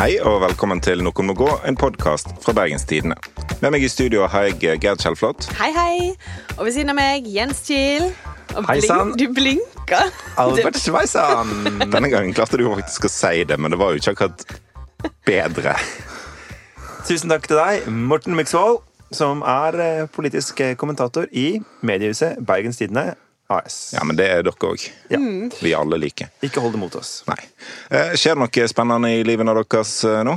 Hei og velkommen til Noen må gå, en podkast fra Bergenstidene. Med meg i studio har jeg Gerd Kjellflot. Hei, hei. Og ved siden av meg, Jens Kiel. Og Hei, sann. du blinker. Albert Schweizan! Denne gangen klarte du faktisk å si det, men det var jo ikke akkurat bedre. Tusen takk til deg, Morten Myksvold, som er eh, politisk kommentator i mediehuset Bergens Tidende AS. Ja, men det er dere òg. Ja. Vi alle liker. Ikke hold det mot oss. Nei. Eh, Skjer det noe spennende i livene deres eh, nå?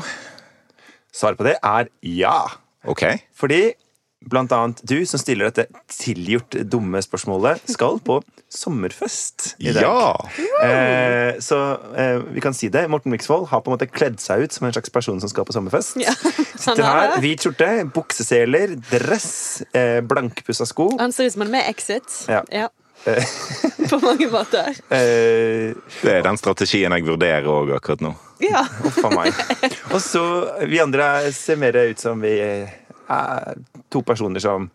Svaret på det er ja. OK. Fordi blant annet du som stiller dette tilgjort dumme spørsmålet, skal på sommerfest i dag. Ja! Eh, så eh, vi kan si det. Morten Myksvold har på en måte kledd seg ut som en slags person som skal på sommerfest. Ja, Sitter her, hvit skjorte, bukseseler, dress, eh, blankpussa sko. Han ser ut som han er med Exit. Ja. På mange måter. Eh, Det er den strategien jeg vurderer òg akkurat nå. Ja. Huff a meg. Og så vi andre ser mer ut som vi er to personer som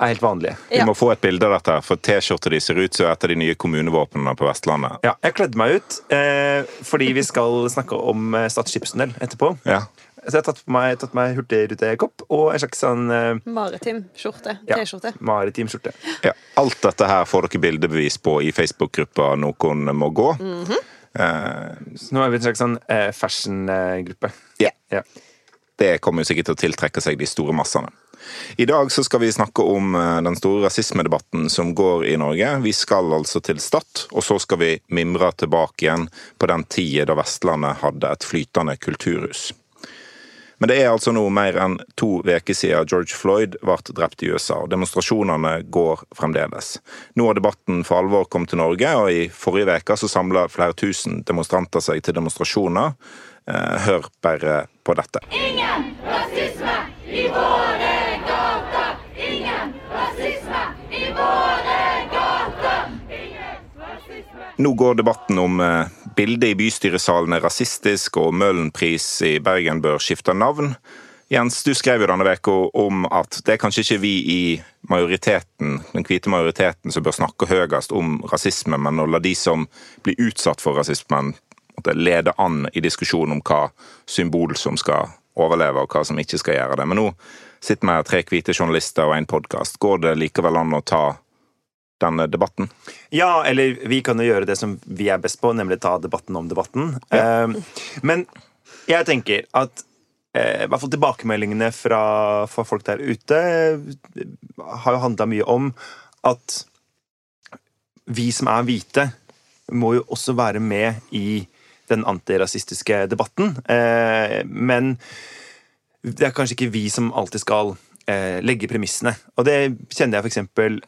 er helt vanlige. Vi Ja. må få et bilde av dette, for T-skjorta di ser ut som et av de nye kommunevåpnene på Vestlandet. Ja, jeg kledde meg ut eh, fordi vi skal snakke om eh, Stad skipstunnel etterpå. Ja. Så jeg har tatt på meg, tatt meg hurtigrutekopp og en slags sånn eh, Maritim skjorte. ja, T-skjorte. maritim skjorte. Ja. Alt dette her får dere bildebevis på i Facebook-gruppa Noen må gå. Eh, Så nå er vi en slags sånn eh, fashion-gruppe. Ja. Ja. det kommer jo sikkert til å tiltrekke seg de store massene. I dag så skal vi snakke om eh, den store rasismedebatten som går i Norge. Vi skal altså til Stad, og så skal vi mimre tilbake igjen på den tida da Vestlandet hadde et flytende kulturhus. Men det er altså nå mer enn to uker siden George Floyd ble drept i USA, og demonstrasjonene går fremdeles. Nå har debatten for alvor kommet til Norge, og i forrige uke så samla flere tusen demonstranter seg til demonstrasjoner. Eh, Hør bare på dette. Ingen rasisme i våre gater! Ingen rasisme i våre gater! Ingen rasisme Nå går debatten om eh, bildet i bystyresalen er rasistisk, og Møhlenpris i Bergen bør skifte navn. Jens, du skrev jo denne veka om at det er kanskje ikke vi i majoriteten, den hvite majoriteten som bør snakke høyest om rasisme, men å la de som blir utsatt for rasismen, lede an i diskusjonen om hva symbol som skal overleve, og hva som ikke skal gjøre det. Men nå sitter vi her, tre hvite journalister og en podkast. Går det likevel an å ta denne debatten? Ja, eller vi kan jo gjøre det som vi er best på, nemlig ta debatten om debatten. Ja. men jeg tenker at eh, i hvert fall tilbakemeldingene fra, fra folk der ute eh, har jo handla mye om at vi som er hvite, må jo også være med i den antirasistiske debatten. Eh, men det er kanskje ikke vi som alltid skal legge premissene. Og det kjenner jeg f.eks.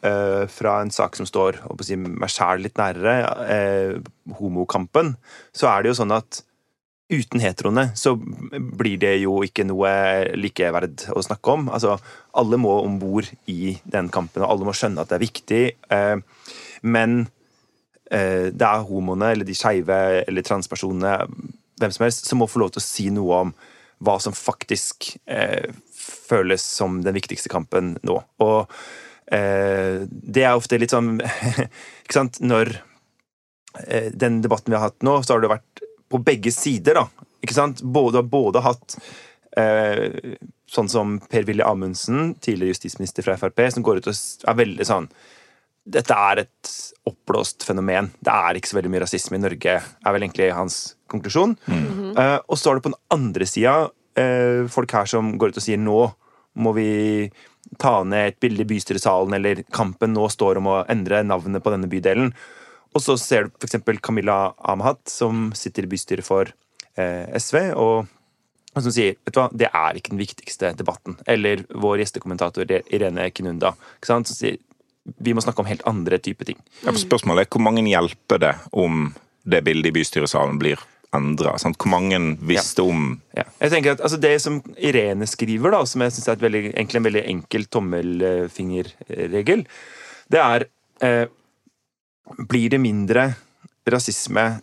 Eh, fra en sak som står si, meg sjæl litt nærere, eh, homokampen. Så er det jo sånn at uten heteroene så blir det jo ikke noe likeverd å snakke om. Altså, alle må om bord i den kampen, og alle må skjønne at det er viktig. Eh, men eh, det er homoene eller de skeive eller transpersonene, hvem som helst, som må få lov til å si noe om hva som faktisk eh, føles som den viktigste kampen nå. Og eh, det er ofte litt sånn Ikke sant? Når eh, den debatten vi har hatt nå, så har det vært på begge sider, da. Ikke sant? Både, både hatt eh, sånn som Per-Willy Amundsen, tidligere justisminister fra Frp, som går ut og er veldig sånn dette er et oppblåst fenomen. Det er ikke så veldig mye rasisme i Norge, er vel egentlig hans konklusjon. Eh, og så har du på den andre sida eh, folk her som går ut og sier nå må vi ta ned et bilde i bystyresalen, eller kampen nå står om å endre navnet på denne bydelen. Og så ser du f.eks. Camilla Amahat, som sitter i bystyret for eh, SV, og, som sier vet du hva, det er ikke den viktigste debatten. Eller vår gjestekommentator Irene Kinunda, som sier vi må snakke om helt andre typer ting. Ja, Spørsmålet er hvor mange hjelper det om det bildet i bystyresalen blir endra? Hvor mange visste om Ja. Jeg tenker at altså, Det som Irene skriver, da, som jeg synes er et veldig, egentlig en veldig enkel tommelfingerregel, det er eh, Blir det mindre rasisme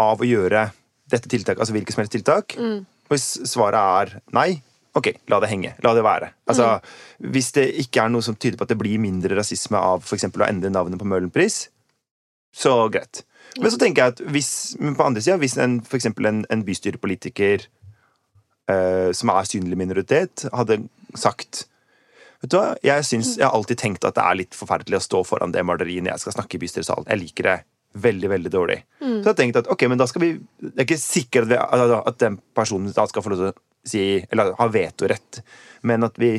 av å gjøre dette tiltaket, altså hvilket som helst tiltak? Mm. hvis svaret er nei, ok, la det henge. La det være. Altså, Hvis det ikke er noe som tyder på at det blir mindre rasisme av for eksempel å endre navnet på Møhlenpris, så greit. Men så tenker jeg at hvis, men på andre sida, hvis en, for eksempel en, en bystyrepolitiker eh, som er synlig minoritet, hadde sagt Vet du hva, jeg, synes, jeg har alltid tenkt at det er litt forferdelig å stå foran det maleriet når jeg skal snakke i bystyresalen. Jeg liker det veldig, veldig dårlig. Så jeg har tenkt at ok, men da skal vi Det er ikke sikkert at, vi, at den personen da skal få lov til å si Eller ha vetorett, men at vi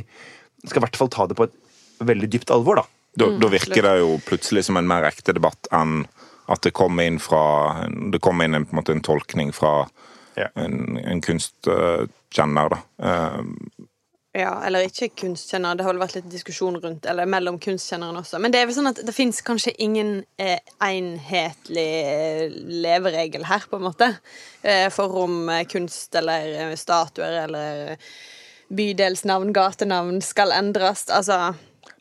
skal i hvert fall ta det på et veldig dypt alvor, da. Da, da virker det jo plutselig som en mer ekte debatt enn at det kommer inn fra Det kommer inn en, på en, måte, en tolkning fra Ja. en, en kunstkjenner, da. Eh, Ja, eller ikke kunstkjenner. Det har vel vært litt diskusjon rundt, eller mellom kunstkjenneren også. Men det er vel sånn at det fins kanskje ingen eh, enhetlig eh, leveregel her, på en måte. Eh, for om eh, kunst eller statuer eller bydelsnavn, gatenavn skal endres. Altså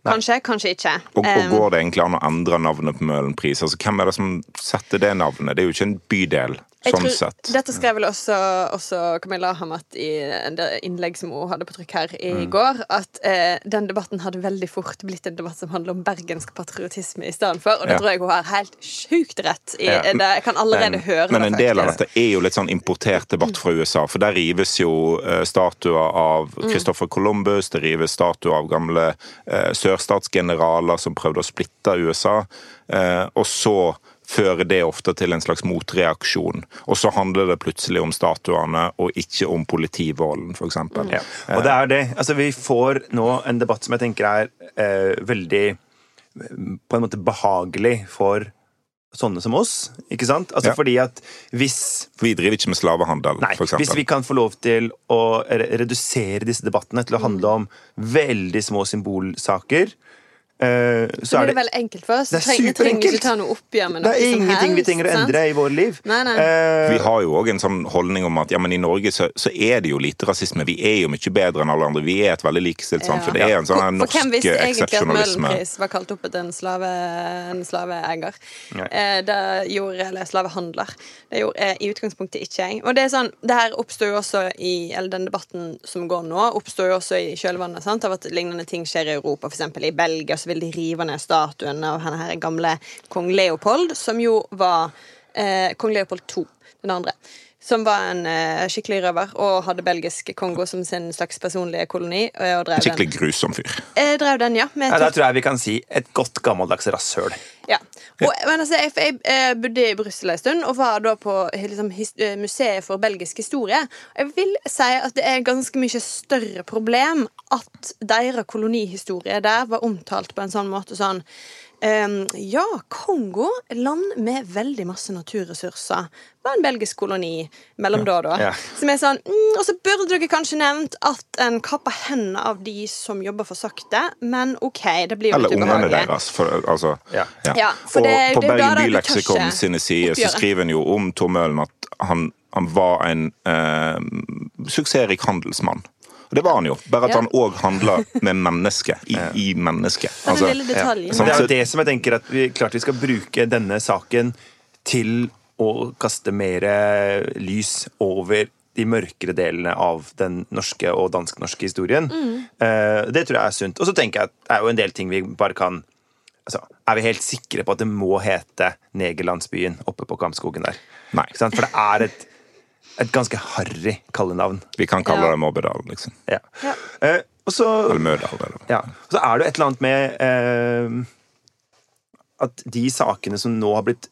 Kanskje, kanskje ikke. Og, og går det egentlig an å endre navnet på Møhlenpris? Altså, hvem er det som setter det navnet? Det er jo ikke en bydel, Jeg sånn tror- sett. Dette skrev vel også, også Camilla Hamat i det innlegg som hun hadde på trykk her i Mm. går, at eh, den debatten hadde veldig fort blitt en debatt som handler om bergensk patriotisme i stedet for, og det Ja. tror jeg hun har helt sjukt rett i. Ja. Det, jeg kan allerede Men- høre Men det. en del av dette er jo litt sånn importert debatt fra USA. For der rives jo eh, statuer av Mm. Christopher Columbus, det rives statuer av gamle eh, sørstatsgeneraler som prøvde å splitte USA. Eh, og så fører det ofte til en slags motreaksjon. Og så handler det plutselig om statuene, og ikke om politivolden, f.eks. eksempel. Ja. Og det er det. Altså, vi får nå en debatt som jeg tenker er eh, veldig eh, på en måte behagelig for sånne som oss. Ikke sant? Altså Ja. fordi at hvis For vi driver ikke med slavehandel, Nei, hvis vi kan få lov til å redusere disse debattene til å handle om veldig små symbolsaker, eh, så Så blir det det veldig enkelt for oss. Det er superenkelt. Vi trenger ikke ta noe oppgjør med det er som ingenting vi trenger å sant? endre i vårt liv. Nei, nei. Uh, Vi har jo òg en sånn holdning om at ja, men i Norge så, så er det jo lite rasisme. Vi er jo mye bedre enn alle andre. Vi er et veldig likestilt samfunn. Det er en sånn her For- For hvem norsk visste egentlig at eksepsjonalisme. Møhlenpris var kalt opp etter en, slave, en slaveeier? Eh, det gjorde, eller slavehandler. Det gjorde i utgangspunktet ikke jeg. Og det er sånn, det her oppstår jo også i Eller den debatten som går nå, oppstår jo også i kjølvannet sant, av at lignende ting skjer i Europa. Eksempel i Belgia så vil de rive ned statuen av denne her gamle kong Leopold, som jo var eh, kong Leopold 2, den andre. Som var en eh, skikkelig røver og hadde belgisk Kongo som sin slags personlige koloni. eh, Og drev den. Skikkelig grusom fyr. Jeg drev den, ja. Med ja, da tror jeg vi kan si et godt gammeldags rasshøl. Ja. Og, men altså, jeg, jeg, eh, bodde i Brussel en stund og var da på liksom, his, eh, Museet for belgisk historie. Jeg vil si at det er ganske mye større problem at deres kolonihistorie der var omtalt på en sånn måte sånn ehm, ja, Kongo, land med veldig masse naturressurser, var en belgisk koloni mellom da og da. Ja. Som er sånn mm, Og så burde dere kanskje nevnt at en kapper hendene av de som jobber for sakte, men OK, det blir jo Eller ungene deres. For, altså, Ja. Ja, for og det- på det er Bergen Byleksikon sine sider så skriver en jo om Tom Møhlen at han, han var en eh, suksessrik handelsmann. Og det var han jo, bare at Ja. han òg handla med mennesket. I, i mennesket. Altså. Sånn Det er jo det som jeg tenker at vi klart vi skal bruke denne saken til å kaste mer lys over de mørkere delene av den norske og dansk-norske historien. Eh, Det tror jeg er sunt. Og så tenker jeg at det er jo en del ting vi bare kan altså, Er vi helt sikre på at det må hete Negerlandsbyen oppe på Kampskogen der? Nei. For det er et, et ganske harry kallenavn. Vi kan kalle Ja. det Mobbedal, liksom. Ja. Ja. Eh, og så Eller Mørdal, Eller. ja. Så er det jo et eller annet med eh, at de sakene som nå har blitt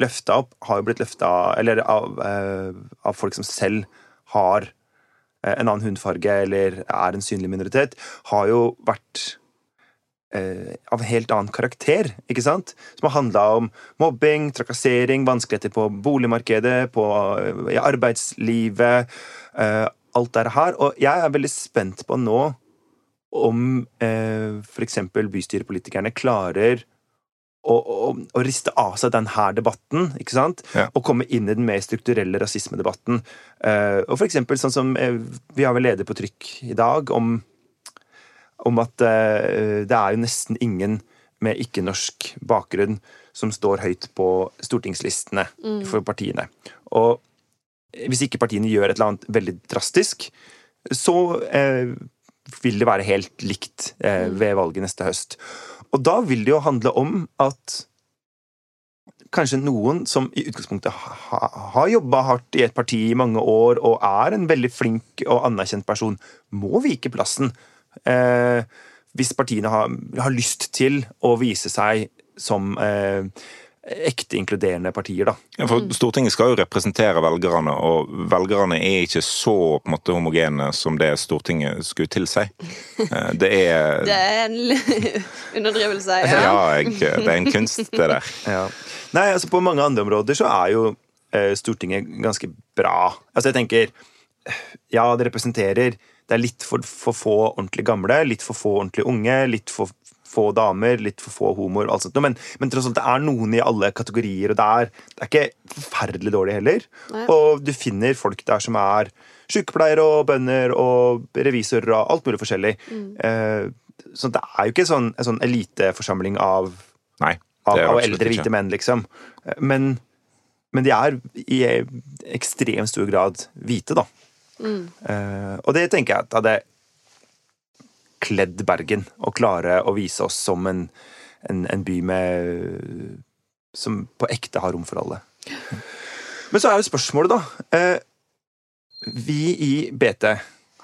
løfta opp, har jo blitt løfta Eller av, eh, av folk som selv har eh, en annen hudfarge eller er en synlig minoritet, har jo vært av en helt annen karakter, ikke sant? Som har handla om mobbing, trakassering, vanskeligheter på boligmarkedet, på, eh, i arbeidslivet, eh, alt det her. Og jeg er veldig spent på nå om eh, f.eks. bystyrepolitikerne klarer å, å, å riste av seg denne debatten, ikke sant? Ja. Og komme inn i den mer strukturelle rasismedebatten. Eh, og for eksempel sånn som eh, Vi har vel leder på trykk i dag om, om at eh, det er jo nesten ingen med ikke-norsk bakgrunn som står høyt på stortingslistene for partiene. Og hvis ikke partiene gjør et eller annet veldig drastisk, så eh, vil det være helt likt eh, ved valget neste høst. Og da vil det jo handle om at kanskje noen som i utgangspunktet ha, har jobba hardt i et parti i mange år og er en veldig flink og anerkjent person, må vike plassen. Eh, hvis partiene har, har lyst til å vise seg som eh, ekte inkluderende partier, da. Ja, for Stortinget skal jo representere velgerne, og velgerne er ikke så på en måte homogene som det Stortinget skulle tilsi. Eh, Det er Det er en underdrivelse. Ja, Ja. jeg, det er en kunst, det der. Ja. Nei, altså På mange andre områder så er jo eh, Stortinget ganske bra. Altså jeg tenker Ja, det representerer Det er litt for, for få ordentlig gamle, litt for få ordentlig unge, litt for få damer, litt for få homoer. alt sånt. Men, men tross alt, det er noen i alle kategorier, og det er, det er ikke forferdelig dårlig heller. Nei. Og du finner folk der som er sykepleiere og bønder og revisorer og alt mulig forskjellig. Eh, så det er jo ikke sånn, en sånn eliteforsamling av Nei. av, av eldre hvite menn, liksom. Men, men de er i ekstremt stor grad hvite, da. Eh, og det tenker jeg at hadde kledd Bergen å klare å vise oss som en, en, en by med Som på ekte har rom for alle. Men så er jo spørsmålet, da uh, Vi i BT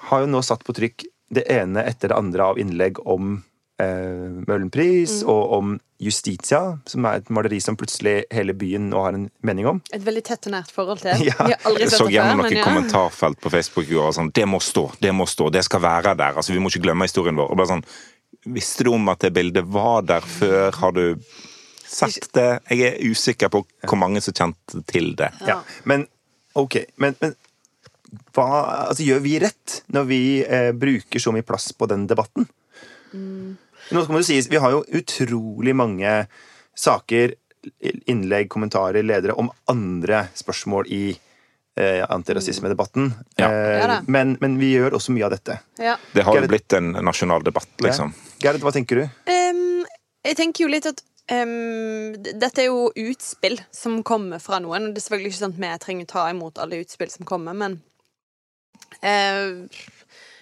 har jo nå satt på trykk det ene etter det andre av innlegg om eh, Møhlenpris og om Justitia, som er et maleri som plutselig hele byen nå har en mening om. Et veldig tett og nært forhold til. Ja. Vi har aldri Jeg sett så gjennom noen ja. kommentarfelt på Facebook i går sånn Det må stå, det må stå, det skal være der. Altså, vi må ikke glemme historien vår. Og bare sånn Visste du om at det bildet var der før? Har du sett det? Jeg er usikker på hvor mange som kjente til det. Ja. Men ok, men, men hva, altså, gjør vi rett når vi eh, bruker så mye plass på den debatten? Nå skal man jo sies, Vi har jo utrolig mange saker, innlegg, kommentarer, ledere om andre spørsmål i eh, antirasismedebatten. Ja. Eh, men, men vi gjør også mye av dette. Ja. Det har jo Gerrit- blitt en nasjonal debatt, liksom. Gerhard, hva tenker du? Um, jeg tenker jo litt at um, dette er jo utspill som kommer fra noen. Det er selvfølgelig ikke sånn at vi trenger å ta imot alle utspill som kommer, men eh,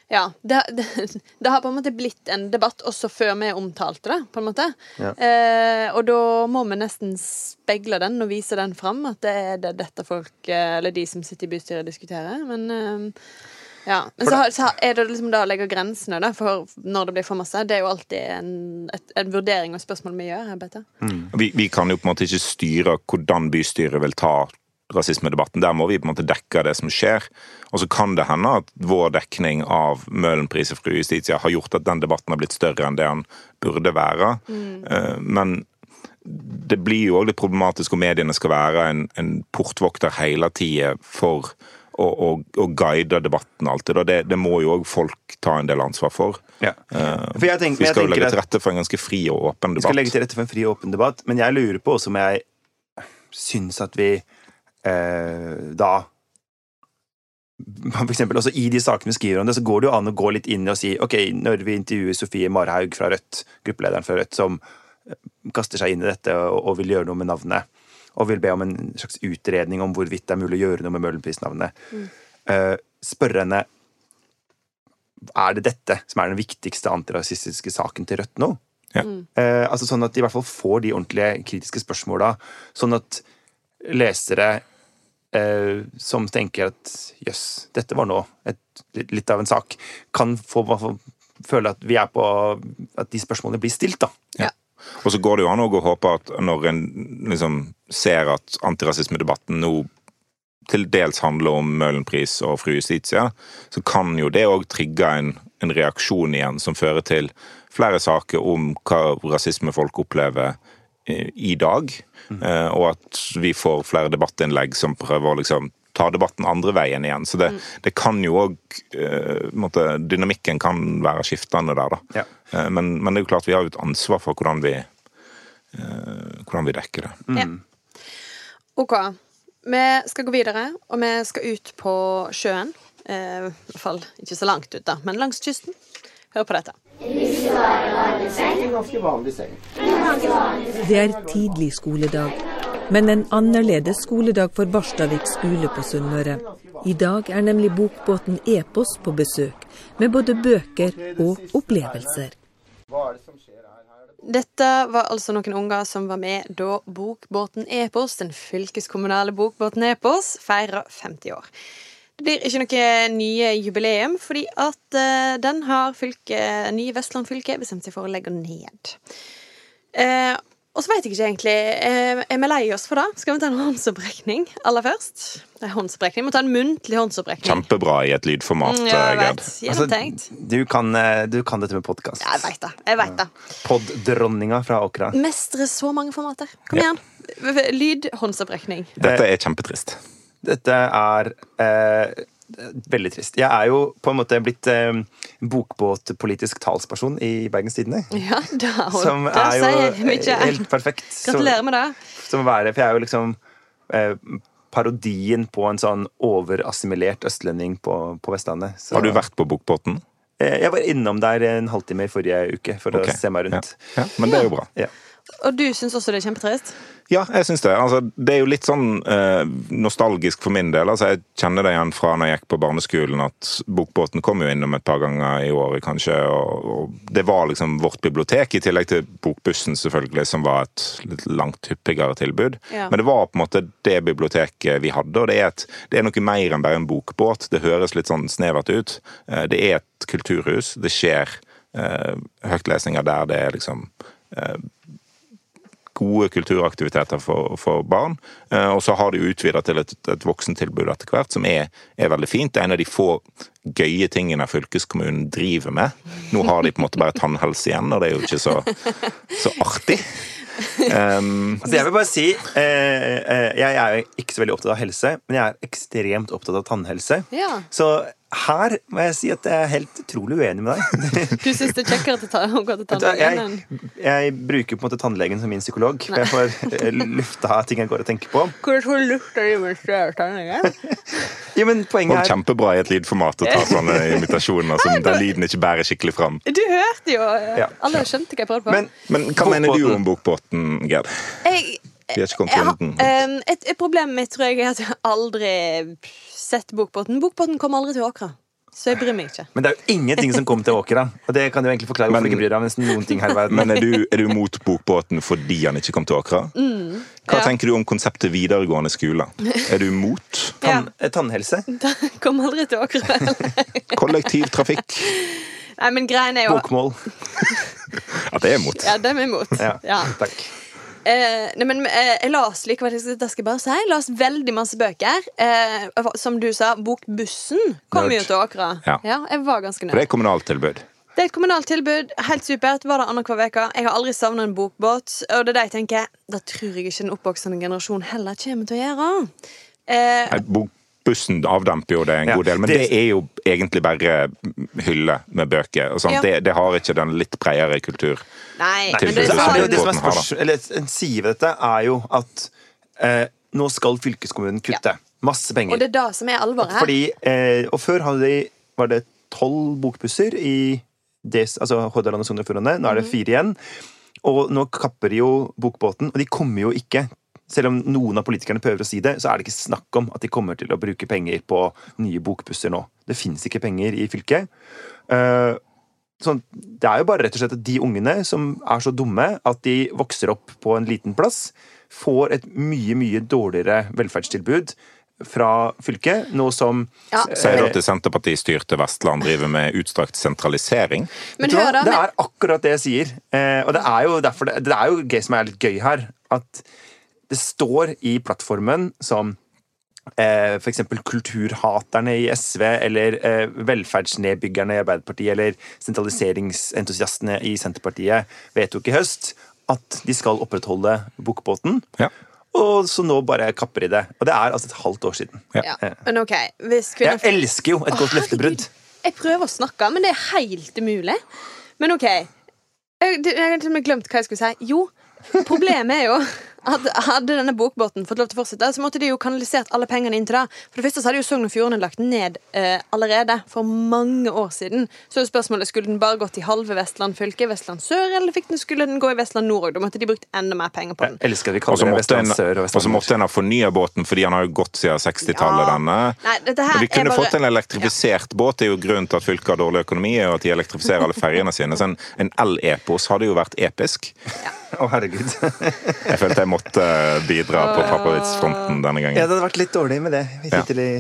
ja, det, det, det har på en måte blitt en debatt også før vi omtalte det, på en måte. Ja. Eh, og da må vi nesten speile den og vise den fram, at det er det dette folk, eh, eller de som sitter i bystyret, diskuterer. Men eh, ja. Men så, så er det liksom da å legge grensene da, for når det blir for masse. Det er jo alltid en, et, en vurdering og spørsmål vi gjør. her, vet det. Vi, vi kan jo på en måte ikke styre hvordan bystyret vil ta rasismedebatten. Der må vi på en måte dekke det som skjer. Og så kan det hende at vår dekning av Møhlenpris og Fru Justitia har gjort at den debatten har blitt større enn det den burde være. Mm. Men det blir jo òg litt problematisk om mediene skal være en, en portvokter hele tida for å, å, å guide debatten alltid. Og det, det må jo òg folk ta en del ansvar for. Ja. Eh, For jeg tenker, Vi jeg skal jo legge til rette for en ganske fri og åpen debatt. Vi skal legge til rette for en fri og åpen debatt, men jeg lurer på også om jeg syns at vi eh, da for eksempel, også I de sakene vi skriver om det, så går det jo an å gå litt inn og si ok, når vi intervjuer Sofie Marhaug fra Rødt, gruppelederen fra Rødt, som eh, kaster seg inn i dette og, og vil gjøre noe med navnet, og vil be om en slags utredning om hvorvidt det er mulig å gjøre noe med Møhlenpris-navnet, eh, spørre henne er det dette som er den viktigste antirasistiske saken til Rødt nå? Ja. Eh, altså Sånn at de i hvert fall får de ordentlige kritiske spørsmåla. Sånn at lesere eh, som tenker at jøss, dette var nå et, litt- av en sak, kan få føle at vi er på At de spørsmålene blir stilt, da. Ja. Og så går det jo an å håpe at når en liksom ser at antirasismedebatten nå til dels handler om Møhlenpris og Fru Justitia, så kan jo det òg trigge en, en reaksjon igjen som fører til flere saker om hva rasisme folk opplever eh, i dag, eh, og at vi får flere debattinnlegg som prøver å liksom ta debatten andre veien igjen. Så det, det kan jo òg Dynamikken kan være skiftende der, da. Ja. Eh, Men, men det er jo klart vi har jo et ansvar for hvordan vi, eh, hvordan vi dekker det. Ja. OK. Vi skal gå videre, og vi skal ut på sjøen. Eh, I hvert fall ikke så langt ut, da, men langs kysten. Hør på dette. Det er tidlig skoledag, men en annerledes skoledag for Barstavik skole på Sunnmøre. I dag er nemlig bokbåten Epos på besøk, med både bøker og opplevelser. Dette var altså noen unger som var med da Bokbåten Epos, den fylkeskommunale Bokbåten Epos, feira 50 år. Det blir ikke noe nye jubileum, fordi at eh, den har fylke, nye Vestland fylke bestemt seg for å legge ned. Eh, og så veit jeg ikke egentlig eh, Er vi lei oss for det? Skal vi ta en håndsopprekning aller først? Det er håndsopprekning. Vi må ta en muntlig håndsopprekning. Kjempebra i et lydformat, Mm, ja, jeg eh, Gerd. vet. Gjennomtenkt. du, kan, eh, du kan dette med podkast. Ja, jeg veit det. Jeg vet det. Poddronninga fra Åkra. Mestre så mange formater. Kom Ja. igjen. Lydhåndsopprekning. Dette er kjempetrist. Dette er eh, veldig trist. Jeg er jo på en måte blitt eh, bokbåtpolitisk talsperson i Bergens Tidende. Ja, Som er jo mye. helt perfekt. Gratulerer med det. som som være, for jeg er jo liksom eh, parodien på en sånn overassimilert østlending på, på Vestlandet. Så, Har du vært på Bokbåten? Eh, Jeg var innom der en halvtime i forrige uke for okay. å se meg rundt. Ja. ja, men det er jo bra. Ja. Og du syns også det er kjempetrist? Ja, jeg syns det. Altså, det er jo litt sånn eh, nostalgisk for min del. Altså, jeg kjenner det igjen fra når jeg gikk på barneskolen, at Bokbåten kom jo innom et par ganger i året, kanskje. Og, og det var liksom vårt bibliotek, i tillegg til Bokbussen, selvfølgelig, som var et litt langt hyppigere tilbud. Ja. Men det var på en måte det biblioteket vi hadde, og det er, et, det er noe mer enn bare en bokbåt. Det høres litt sånn snevert ut. Eh, det er et kulturhus. Det skjer eh, høytlesninger der det er liksom gode kulturaktiviteter for, for barn. Eh, og så har de utvida til et, et voksentilbud etter hvert, som er, er veldig fint. Det er en av de få gøye tingene fylkeskommunen driver med. Nå har de på en måte bare tannhelse igjen, og det er jo ikke så, så artig. Um, Altså, jeg vil bare si eh, eh, Jeg er ikke så veldig opptatt av helse, men jeg er ekstremt opptatt av tannhelse. Ja. Så her må jeg si at jeg er helt utrolig uenig med deg. Du syns det er kjekkere å gå til tannlegen jeg, jeg bruker på en måte tannlegen som min psykolog. For jeg får eh, lufta ting jeg går og tenker på. Hvordan lufter du lukter det mens du er tannlegen? Jo, men poenget er kjempebra i et lydformat å ta sånne invitasjoner som der lyden ikke bærer skikkelig fram. Du hørte jo eh, Ja. Alle skjønte hva jeg prøvde på. Men Men hva mener du om Bokbåten, Gerd? jeg, Vi har ikke kommet til enden. eh, et, et problem mitt tror jeg er at jeg aldri sett Bokbåten. Bokbåten kom aldri til Åkra, så jeg bryr meg ikke. Men det er jo ingenting som kom til Åkra. Og det kan du egentlig forklare hvorfor Men- du ikke bryr deg om nesten noen ting her i verden. Men er du, er du mot Bokbåten fordi han ikke kom til Åkra? Hva Mm. ja. tenker du om konseptet videregående skole? Er du mot Tann, ja. tannhelse. Da kom aldri til Åkra. kollektivtrafikk? Nei, men greien er jo Bokmål. Ja, det er mot. Ja, dem er imot. Ja, Ja. takk. Eh, nei, men eh, jeg las likevel det skal jeg bare si, jeg las veldig masse bøker. Eh, som du sa, Bokbussen kom jo til Åkra. Ja. jeg var ganske For det er kommunalt tilbud. Det er et kommunalt tilbud. Helt supert. Var det annenhver uke. Jeg har aldri savna en bokbåt. Og det er det jeg tenker, da tror jeg ikke den oppvoksende generasjon heller kommer til å gjøre. Eh, Nei, Bokbussen avdemper jo det en Ja, god del, men det- det er jo egentlig bare hylle med bøker. Ja. det, det har ikke den litt bredere kultur. nei, men det, Så det er det som det som er Bokbåten har, da. spørs, eller En side ved dette er jo at eh, nå skal fylkeskommunen kutte. Masse penger. og det er det som er alvoret her. Fordi, eh, og før hadde de, var det tolv bokbusser i des, altså Hordaland og Sogn og Fjordane. Nå er det Mhm. fire igjen. Og nå kapper de jo Bokbåten, og de kommer jo ikke selv om noen av politikerne prøver å si det, så er det ikke snakk om at de kommer til å bruke penger på nye bokbusser nå. Det fins ikke penger i fylket. Eh, sånn, det er jo bare rett og slett at de ungene som er så dumme at de vokser opp på en liten plass, får et mye, mye dårligere velferdstilbud fra fylket, noe som Ja. Sier du at Senterpartiet styrte Vestland driver med utstrakt sentralisering? Men hør da, det er akkurat det jeg sier. Eh, og det er jo derfor det, det er jo det som er litt gøy her. At det står i plattformen som eh, eksempel kulturhaterne i SV, eller eh, velferdsnedbyggerne i Arbeiderpartiet, eller sentraliseringsentusiastene i Senterpartiet vedtok i høst at de skal opprettholde Bokbåten. Ja. Og så nå bare kapper de det. Og det er altså et halvt år siden. ja. Men OK. Hvis kvinner Jeg elsker jo et godt løftebrudd. Jeg prøver å snakke, men det er helt umulig. Men OK. Jeg, det- jeg har til glemt hva jeg skulle si. Jo, problemet er jo hadde, hadde denne bokbåten fått lov til å fortsette, så måtte de jo kanalisert alle pengene inn til det. For det første så hadde jo Sogn og Fjordane lagt ned eh, allerede for mange år siden. Så er spørsmålet skulle den bare gått i halve Vestland fylke, Vestland sør, eller fikk den, skulle den gå i Vestland nord òg? Da måtte de brukt enda mer penger på den. Jeg elsker at vi kaller det Vestland Sør og Vestland og så måtte en ha fornya båten, fordi han har jo gått siden 60-tallet, Ja. denne. Nei, dette her Men vi kunne er bare- fått en elektrifisert båt. Det er jo grunnen til at fylket har dårlig økonomi, og at de elektrifiserer alle ferjene sine. Så en, en el-epos hadde jo vært episk. Å, herregud. Jeg følte jeg måtte bidra på pappavitsfronten denne gangen. Ja, det hadde vært litt dårlig med det. Ja. Hittil i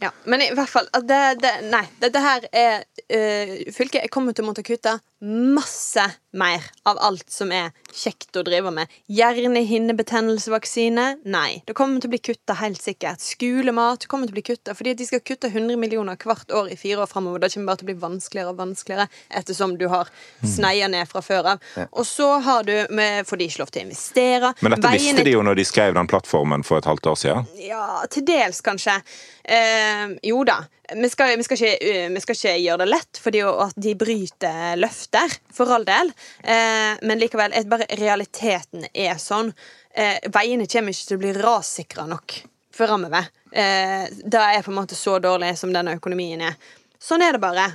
Ja, men i hvert fall det, det, Nei, dette her er uh, Fylket kommer til å måtte kutte masse mer av alt som er kjekt å drive med. Hjernehinnebetennelsevaksine? Nei. Det kommer til å bli kutta helt sikkert. Skolemat kommer til å bli kutta fordi de skal kutte 100 millioner hvert år i fire år framover. Det kommer bare til å bli vanskeligere og vanskeligere ettersom du har sneia ned fra før av. Og så har du med, får de ikke lov til å investere. Men dette Veien... visste de jo når de skrev den plattformen for et halvt år siden. ja, til dels, kanskje. Eh, jo da. Vi skal, vi, skal ikke, eh, vi skal ikke gjøre det lett, fordi at de bryter løfter, for all del. Eh, men likevel, bare realiteten er sånn. Eh, veiene kommer ikke til å bli rassikra nok framover. Eh, det er på en måte så dårlig som denne økonomien er. Sånn er det bare.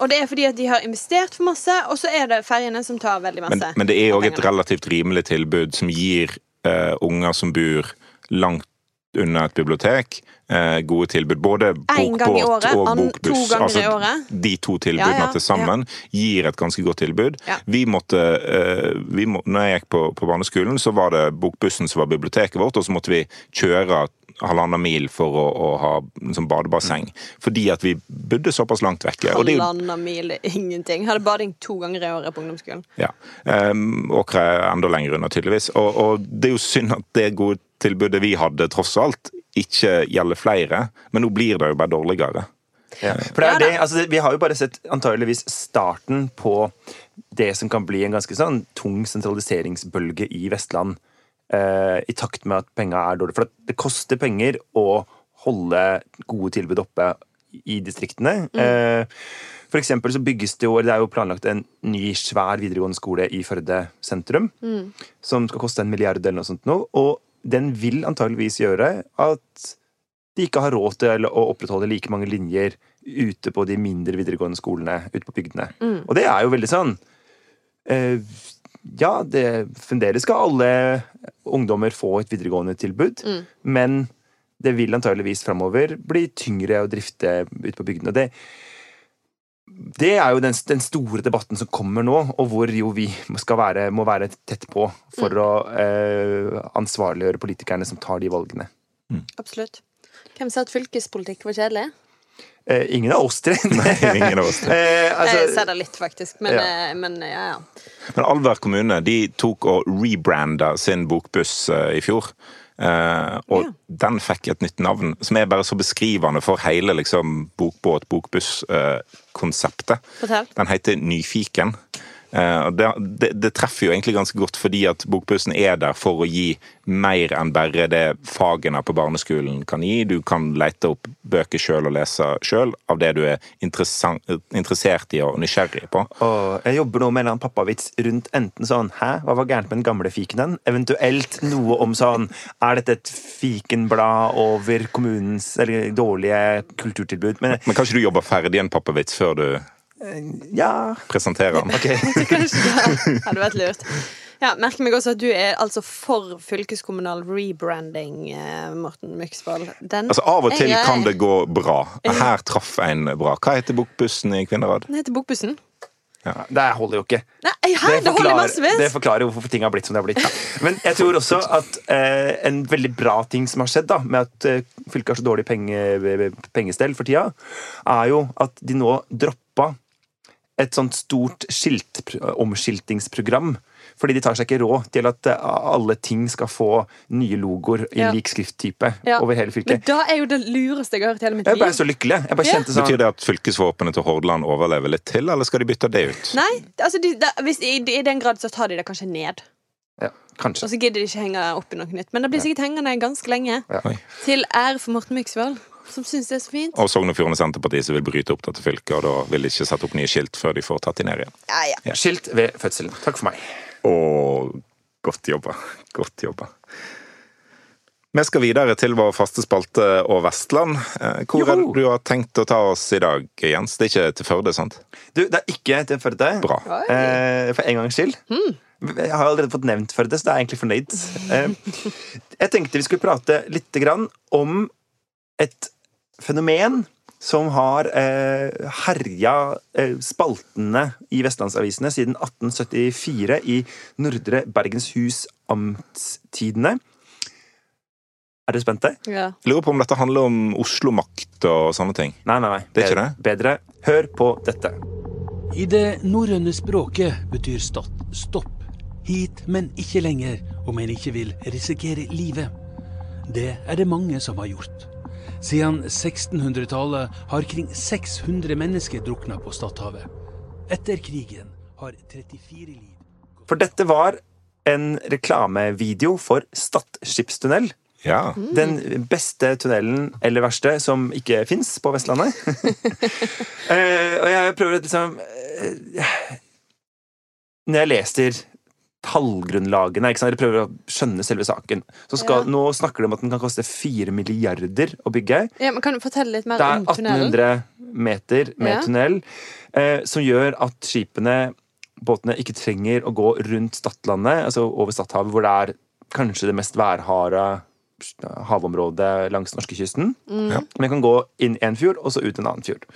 Og det er fordi at de har investert for masse, og så er det ferjene som tar veldig masse. Men, men det er òg et relativt rimelig tilbud som gir eh, unger som bor langt unna et bibliotek, eh, gode tilbud. Både bokbåt og bokbuss. to altså. De to tilbudene Ja, ja, til sammen gir et ganske godt tilbud. Ja. Vi måtte, eh, vi må, når jeg gikk på, på barneskolen, så var det bokbussen som var biblioteket vårt, og så måtte vi kjøre halvannen mil for å, å ha liksom, badebasseng. Fordi at vi bodde såpass langt vekke. Er Halvannen mil er ingenting. Hadde bading to ganger i året på ungdomsskolen. Ja. Um, Åkra er enda lenger unna, tydeligvis. Og, og det er jo synd at det gode tilbudet vi hadde, tross alt, ikke gjelder flere. Men nå blir det jo bare dårligere. Ja. For det er det, altså, vi har jo bare sett antageligvis starten på det som kan bli en ganske sånn tung sentraliseringsbølge i Vestland. eh, I takt med at penga er dårlige. For det koster penger å holde gode tilbud oppe i distriktene. Eh, for eksempel så bygges det jo Det er jo planlagt en ny, svær videregående skole i Førde sentrum. Som skal koste en milliard eller noe sånt nå. Og den vil antageligvis gjøre at de ikke har råd til å opprettholde like mange linjer ute på de mindre videregående skolene ute på bygdene. Og det er jo veldig sånn eh, Ja, det fremdeles skal alle ungdommer få et videregående tilbud, men det vil antageligvis framover bli tyngre å drifte ute på bygdene. Og det, det er jo den, den store debatten som kommer nå, og hvor jo vi skal være, må være tett på for å eh, ansvarliggjøre politikerne som tar de valgene. Absolutt. Hvem sa at fylkespolitikk var kjedelig? Eh, ingen av oss tre. Nei, ingen av oss tre. Eh, jeg altså, ser det litt, faktisk. Men Ja. ja, men, ja, ja. Men Alver kommune de tok og rebranda sin bokbuss eh, i fjor. Eh, og Ja. den fikk et nytt navn, som er bare så beskrivende for hele liksom, bokbåt, bokbuss-konseptet. Fortell. Den heter Nyfiken. Eh, det, det, det treffer jo egentlig ganske godt, fordi at bokbussen er der for å gi mer enn bare det fagene på barneskolen kan gi. Du kan lete opp bøker sjøl og lese sjøl av det du er interessert i og nysgjerrig på. Og jeg jobber nå med en pappavits rundt enten sånn Hæ, hva var gærent med den gamle fikenen? Eventuelt noe om sånn Er dette et fikenblad over kommunens eller dårlige kulturtilbud? Men Men kan ikke du jobbe ferdig en pappavits før du ja Presentere den? Kanskje det hadde vært lurt. Ja, Merker meg også at du er altså for fylkeskommunal rebranding, eh, Morten Myksvold. Den Altså Av og til jeg, kan det gå bra. Her traff en bra. Hva heter bokbussen i Kvinnerad? Den heter Bokbussen. Det holder jo ikke. Nei, hei, det, holder massevis! det forklarer hvorfor ting har blitt som det har blitt. Men jeg tror også at eh, en veldig bra ting som har skjedd, da, med at eh, fylket har så dårlig penge, pengestell for tida, er jo at de nå droppa et sånt stort skilt, omskiltingsprogram. Fordi de tar seg ikke råd til at eh, alle ting skal få nye logoer i Ja. lik skrifttype Ja. over hele fylket. Men da er jo det lureste jeg har hørt i hele mitt Jeg ble liv. så lykkelig. Jeg bare Ja. kjente sånn Betyr det at fylkesvåpenet til Hordaland overlever litt til, eller skal de bytte det ut? Nei, altså de, da, hvis, i, I den grad så tar de det kanskje ned. ja, Kanskje. Og så gidder de ikke henge opp i noe nytt. Men det blir sikkert hengende ganske lenge. Ja. Til ære for Morten Myksvold, som syns det er så fint. Og Sogn og Fjordane Senterparti som vil bryte opp dette fylket, og da vil de ikke sette opp nye skilt før de får tatt de ned igjen. Ja, ja. Skilt ved fødselen. Takk for meg. Og Godt jobba. Godt jobba. Vi skal videre til vår faste spalte og Vestland. Eh, Hvor er det du har tenkt å ta oss i dag, Jens? Det er ikke til Førde, sant? Du, det er ikke til Førde. Bra. Eh, for en gangs skyld. Jeg har allerede fått nevnt Førde, så da er jeg egentlig fornøyd. Eh, jeg tenkte vi skulle prate litt grann om et fenomen som har eh, herja eh, spaltene i vestlandsavisene siden 1874 i Nordre Bergenshus Amtstidene. Er dere spente? Ja. Jeg lurer på om dette handler om Oslo-makt og sånne ting. Nei, nei, nei. Det er ikke det? Bedre. Hør på dette. I det norrøne språket betyr stad stopp. Hit, men ikke lenger, om en ikke vil risikere livet. Det er det mange som har gjort. Siden 1600-tallet har kring 600 mennesker drukna på Stadhavet. Etter krigen har 34 liv For dette var en reklamevideo for Stad skipstunnel. Ja. Den beste tunnelen, eller verste, som ikke fins på Vestlandet. Eh, og jeg prøver å liksom eh, Når jeg leser tallgrunnlagene, ikke sant? Dere prøver å skjønne selve saken så skal, Ja. Nå snakker de om at den kan koste 4 milliarder å bygge. ja, men Kan du fortelle litt mer om tunnelen? Det er om tunnelen? 1800 meter med Ja. tunnel, eh, som gjør at skipene, båtene, ikke trenger å gå rundt Stadlandet, altså over Stadhavet, hvor det er kanskje det mest værharde havområdet langs norskekysten. Mm. Ja. Men kan gå inn en fjord, og så ut en annen fjord.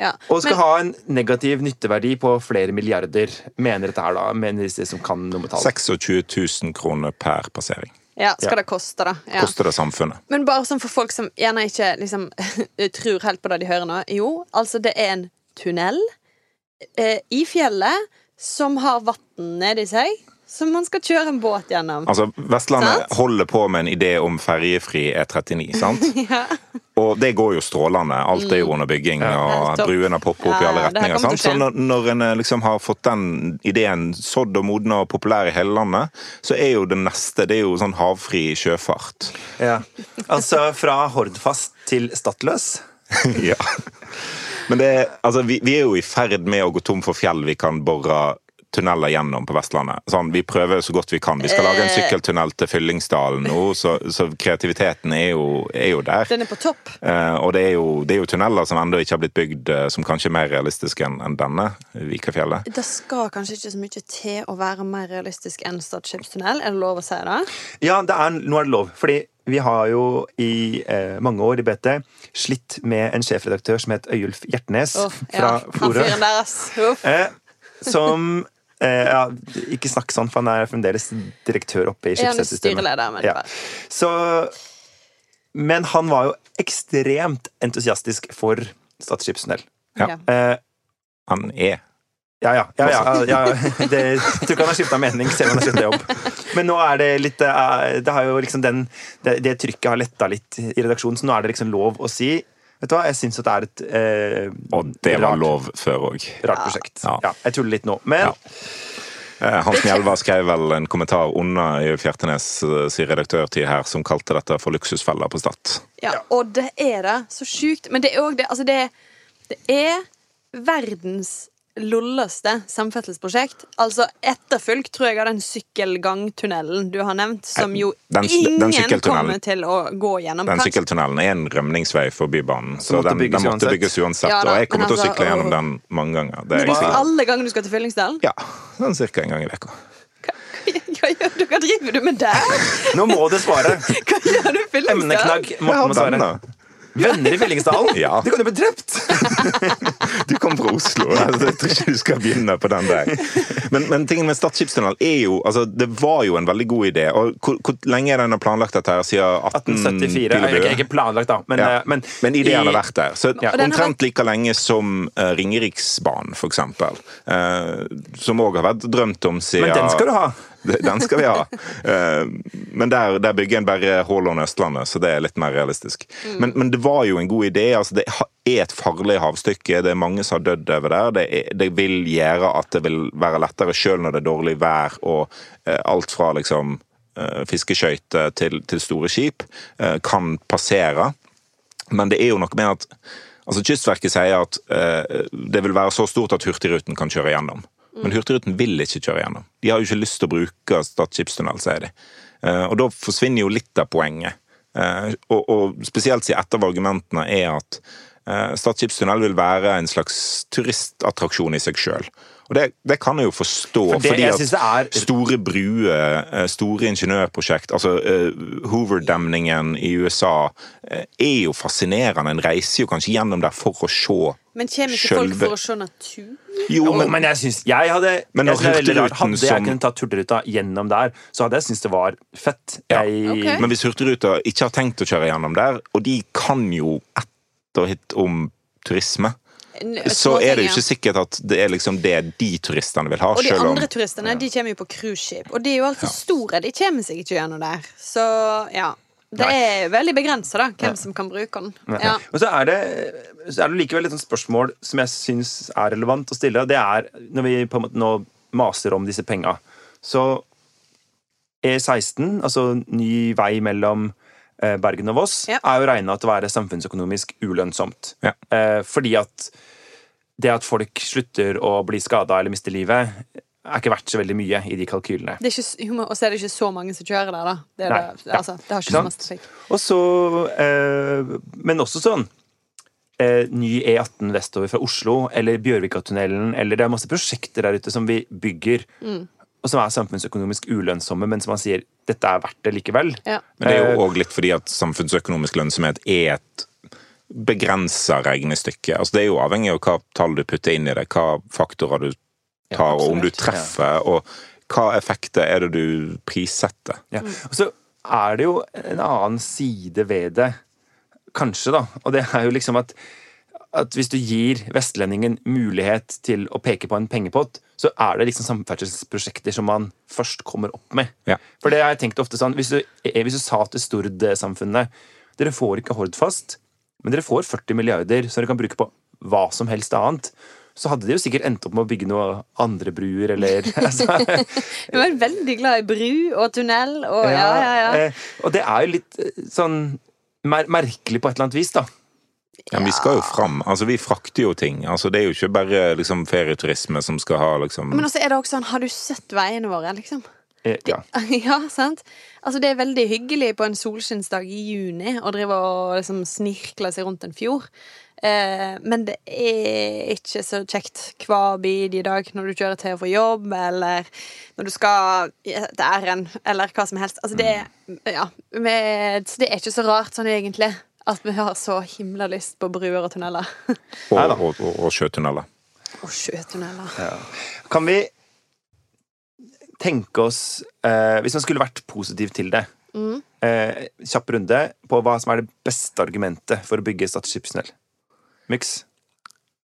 Ja. Og skal Men- ha en negativ nytteverdi på flere milliarder, mener dette her da, mener disse som kan noe med tall. 26 000 kroner per passering. Ja, skal Ja. det koste, da. Ja. Koster det samfunnet. Men bare sånn for folk som gjerne ikke liksom, tror helt på det de hører nå. Jo, altså det er en tunnel eh, i fjellet som har vann nedi seg, som man skal kjøre en båt gjennom. Altså, Vestlandet Sant? holder på med en idé om ferjefri E39, sant? Ja. Og det går jo strålende. Alt er jo under bygging, og topp. bruene popper opp i alle ja, det her retninger. Sant? Så når, når en eh, liksom har fått den ideen sådd og modna og populær i hele landet, så er jo det neste det er jo sånn havfri sjøfart. Ja. Altså fra Hordfast til Stadløs. ja. Men det, altså, vi, vi er jo i ferd med å gå tom for fjell vi kan bore tunneler gjennom på Vestlandet. Sånn, vi prøver så godt vi kan. Vi skal lage en Eh. sykkeltunnel til Fyllingsdalen nå, så, så kreativiteten er jo, er jo der. Den er på topp. Eh, og det er, jo, det er jo tunneler som ennå ikke har blitt bygd, eh, som kanskje er mer realistiske enn en denne, Vikafjellet. Det skal kanskje ikke så mye til å være mer realistisk enn Stad skipstunnel. Er det lov å si det? Ja, det er, nå er det lov. Fordi vi har jo i eh, mange år i BT slitt med en sjefredaktør som het Øyulf Hjertnes oh, ja, fra Florø. Eh, som ja, Ikke snakk sånn, for han er fremdeles direktør oppe i men Ja. Så Men han var jo ekstremt entusiastisk for Stad skipstunnel. Ja. Ja. Eh, Han er. ja, ja. ja, ja, ja, ja. Det, jeg tror ikke han har skifta mening selv om han har skifta jobb. Men nå er det litt eh, Det har jo liksom den Det, det trykket har letta litt i redaksjonen, så nå er det liksom lov å si Vet du hva, jeg syns at det er et eh, Og det var rart, lov før òg. rart prosjekt. Ja. Ja, jeg tuller litt nå. Men Ja. Eh, Hans Mjelva skrev vel en kommentar under i Fjertenes eh, sin redaktørtid her, som kalte dette for luksusfeller på Stad. Ja, og det er det. Så sjukt. Men det er òg det Altså, det, det er verdens lolleste samferdselsprosjekt. Altså etterfulgt, tror jeg, av den sykkelgangtunnelen du har nevnt, som jo Den- den ingen kommer til å gå gjennom. Den sykkeltunnelen er en rømningsvei for Bybanen, så måtte den, den måtte uansett. bygges uansett. Ja da, og jeg kommer til å altså, sykle gjennom åh. den mange ganger. Det Men er jeg alle ganger du skal til Fyllingsdalen? Ja, sånn cirka en gang i uka. Hva, gjør du? hva driver du med der? nå må du svare! Hva gjør du i Fyllingsdalen? Emneknagg Morten må svare. Venner. I Fyllingsdalen? Ja. Du kan jo bli drept! Du kommer fra Oslo. altså, Jeg tror ikke du skal begynne på den der. Men, men tingen med Stad skipstunnel er jo altså, Det var jo en veldig god idé. Og hvor, hvor lenge er den planlagt dette? her? Siden 1874. Mm, Ikke, ikke planlagt, da. Men, ja. eh, men, men ideen i- har vært der. Så Ja. Omtrent like lenge som uh, Ringeriksbanen, for eksempel. Eh, som òg har vært drømt om siden Men den skal du ha. Den skal vi ha. Eh, men der, der bygger en bare Haaland Østlandet, så det er litt mer realistisk. Mm. Men, men det var jo en god idé. altså Det er et farlig havstykke. Det er mange som har dødd over der. Det, er, det vil gjøre at det vil være lettere sjøl når det er dårlig vær, og eh, alt fra liksom eh, fiskeskøyter til, til store skip kan passere. Men det er jo noe med at altså Kystverket sier at det vil være så stort at Hurtigruten kan kjøre gjennom. Men Hurtigruten vil ikke kjøre gjennom. De har jo ikke lyst til å bruke Stad skipstunnel, sier de. Eh, Og da forsvinner jo litt av poenget. Eh, Og, og spesielt siden et av argumentene er at eh, Stad skipstunnel vil være en slags turistattraksjon i seg sjøl. Og det, det kan jeg jo forstå, For det- fordi at er- store bruer, eh, store ingeniørprosjekt, altså uh, Hoover-demningen i USA, uh, er jo fascinerende. En reiser jo kanskje gjennom der for å se Men kommer ikke folk for å se natur? Jo, men, men men jeg synes, jeg hadde Men jeg synes det er rart. Hadde jeg kunnet ta Hurtigruta gjennom der, så hadde jeg syntes det var fett. Ja. Jeg, Okay. Men hvis Hurtigruta ikke har tenkt å kjøre gjennom der, og de kan jo ett og hit om turisme, så er det jo ikke sikkert at det er liksom det de turistene vil ha. Og de andre om- turistene de kommer jo på cruiseskip, og de er jo altfor store. De kommer seg ikke gjennom der. Så ja. Det er veldig begrensa, da, hvem som kan bruke den. Ja. Men så er, det, så er det likevel et sånt spørsmål som jeg syns er relevant å stille. og Det er når vi på en måte nå maser om disse penga. Så E16, altså ny vei mellom Bergen og Voss, Ja. er jo regna til å være samfunnsøkonomisk ulønnsomt. Ja. Eh, fordi at det at folk slutter å bli skada eller mister livet, er ikke verdt så veldig mye i de kalkylene. Er og så er det ikke så mange som kjører der, da. Det, er Nei, det, ja. altså, det har ikke Ikke så masse sant? trafikk. Og så, eh, men også sånn eh, ny E18 vestover fra Oslo, eller Bjørvikatunnelen, eller det er masse prosjekter der ute som vi bygger, og som er samfunnsøkonomisk ulønnsomme, men som man sier dette er verdt det likevel. Ja. Men det er Eh, jo òg litt fordi at samfunnsøkonomisk lønnsomhet er et begrensa regnestykke. Altså, det er jo avhengig av hva tall du putter inn i det, hva faktorer du tar, og om du treffer, og hva effekter er det du prissetter. Ja. Og så er det jo en annen side ved det, kanskje, da. Og det er jo liksom at, at hvis du gir vestlendingen mulighet til å peke på en pengepott, så er det liksom samferdselsprosjekter som man først kommer opp med. Ja. For det har jeg tenkt ofte sånn Hvis du, eh, hvis du sa til Stord-samfunnet Dere får ikke Hordfast, men dere får 40 milliarder som dere kan bruke på hva som helst annet. Så hadde de jo sikkert endt opp med å bygge noen andre bruer, eller altså, Jeg er veldig glad i bru og tunnel og ja, ja, ja. ja. og det er jo litt eh, sånn mer merkelig på et eller annet vis, da. Ja, men vi skal jo fram. Altså, vi frakter jo ting. Altså, det er jo ikke bare liksom, ferieturisme som skal ha liksom Men også er det også sånn, har du sett veiene våre, liksom? Ja. ja. Ja, sant? Altså, det er veldig hyggelig på en solskinnsdag i juni å drive og liksom snirkle seg rundt en fjord. Eh, men det er ikke så kjekt hver bid i dag når du kjører til og fra jobb, eller når du skal til æren, eller hva som helst. Altså, det, er- ja, med, så det er ikke så rart sånn egentlig at vi har så himla lyst på bruer og tunneler. og, og, og, og sjøtunneler. og sjøtunneler. Kan vi tenke oss eh, Hvis man skulle vært positiv til det eh, Kjapp runde på hva som er det beste argumentet for å bygge Stad skipstunnel. Miks?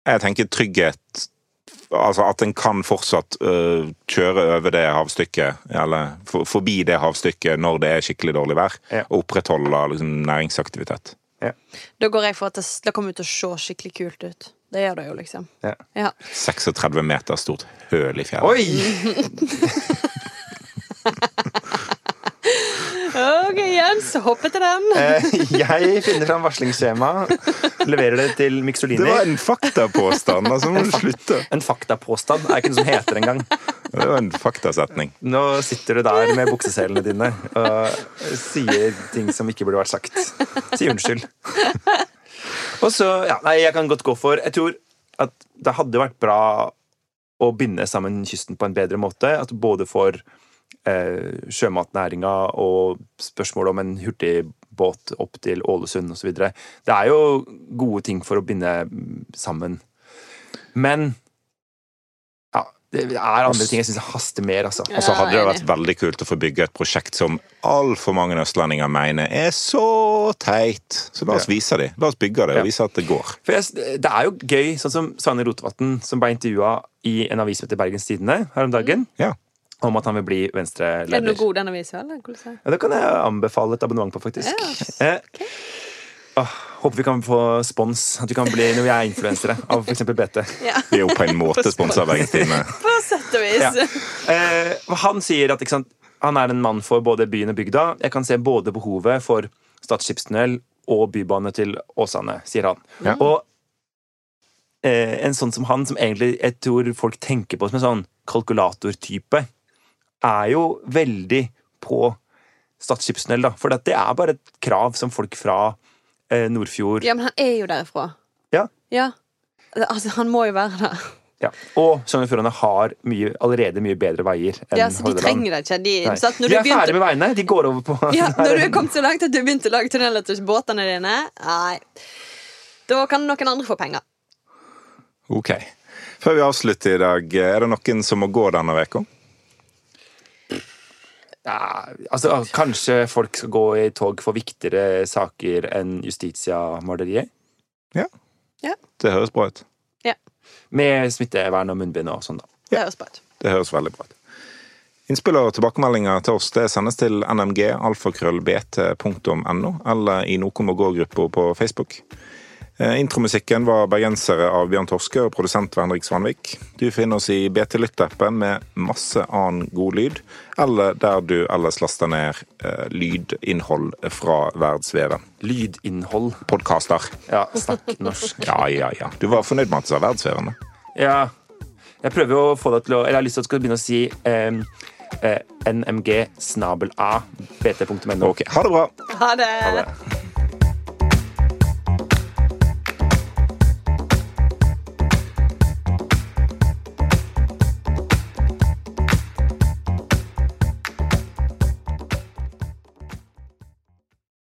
Jeg tenker trygghet Altså at en kan fortsatt uh, kjøre over det havstykket, eller for, forbi det havstykket når det er skikkelig dårlig vær, Ja. og opprettholde liksom, næringsaktivitet. Da går jeg for at det, det kommer til å se skikkelig kult ut. Det gjør det jo, liksom. Ja. Ja. 36 meter stort høl i fjellet. Oi! OK, Jens, hopp til den. Eh, jeg finner fram varslingsskjema, leverer det til Det var en faktapåstand, altså må du slutte. En faktapåstand er ikke noe som heter engang. Det var en faktasetning. Nå sitter du der med bukseselene dine og sier ting som ikke burde vært sagt. Si unnskyld. Og så, ja, nei, jeg kan godt gå for Jeg tror at det hadde vært bra å binde sammen kysten på en bedre måte. At både for eh, sjømatnæringa og spørsmål om en hurtigbåt opp til Ålesund osv. Det er jo gode ting for å binde mm, sammen. Men ja, det er andre ting jeg syns haster mer, altså. Og så hadde det vært veldig kult å få bygge et prosjekt som altfor mange østlendinger mener er så teit. Så la oss vise det. La oss bygge det og vise at det går. For jeg, det er jo gøy, sånn som Svane Rotevatn, som ble intervjua i en avis som heter Bergens Tidende her om dagen, Ja. Om at han vil bli Venstre-leder. Er det noe god den avisa, eller? Er? Ja, det kan jeg anbefale et abonnement på, faktisk. Eh, åh, håper vi kan få spons, at vi kan bli når vi er influensere av f.eks. BT. Ja, Vi er jo på en måte sponsa av Bergens Tidende. på sett og vis. Ja. Eh, han sier at ikke sant, han er en mann for både byen og bygda. Jeg kan se både behovet for Stad skipstunnel og bybane til Åsane, sier han. Ja. Og eh, en sånn som han, som egentlig jeg tror folk tenker på som en sånn kalkulatortype, er jo veldig på Stad skipstunnel, da. For det er bare et krav som folk fra eh, Nordfjord Ja, men han er jo derifra. Ja. Ja. Altså, han må jo være der. Ja. Og Sogn og Fjordane har mye, allerede mye bedre veier enn Ja, så de Hordaland. trenger det ikke. De, når De er er ferdig med veiene. De går over på ja, når du er kommet så langt at du begynte å lage tunneler til båtene dine, nei Da kan noen andre få penger. Ok. Før vi avslutter i dag, er det noen som må gå denne veka? Ja, altså, Kanskje folk skal gå i tog for viktigere saker enn justitia-morderiet? Ja, Det høres bra ut. Med smittevern og munnbind og sånn, da. Det høres bra ut. Det høres veldig bra ut. Innspill og tilbakemeldinger til oss det sendes til nmg alfakrøllbt.no eller i Noen må gå-gruppa på Facebook. Eh, Intromusikken var bergensere av Bjørn Torske og produsent Henrik Svanvik. Du finner oss i BT Lytt-appen med masse annen god lyd, eller der du ellers laster ned eh, lydinnhold fra verdensveven. Lydinnhold. Podkaster. Ja, snakk norsk. Ja, ja, ja. Du var fornøyd med at det sa verdensvevende? Ja. Jeg prøver å få deg til å Eller jeg har lyst til at du skal begynne å si um, uh, nmg snabel a bt.no. Ok, ha det bra! Ha det. Ha det.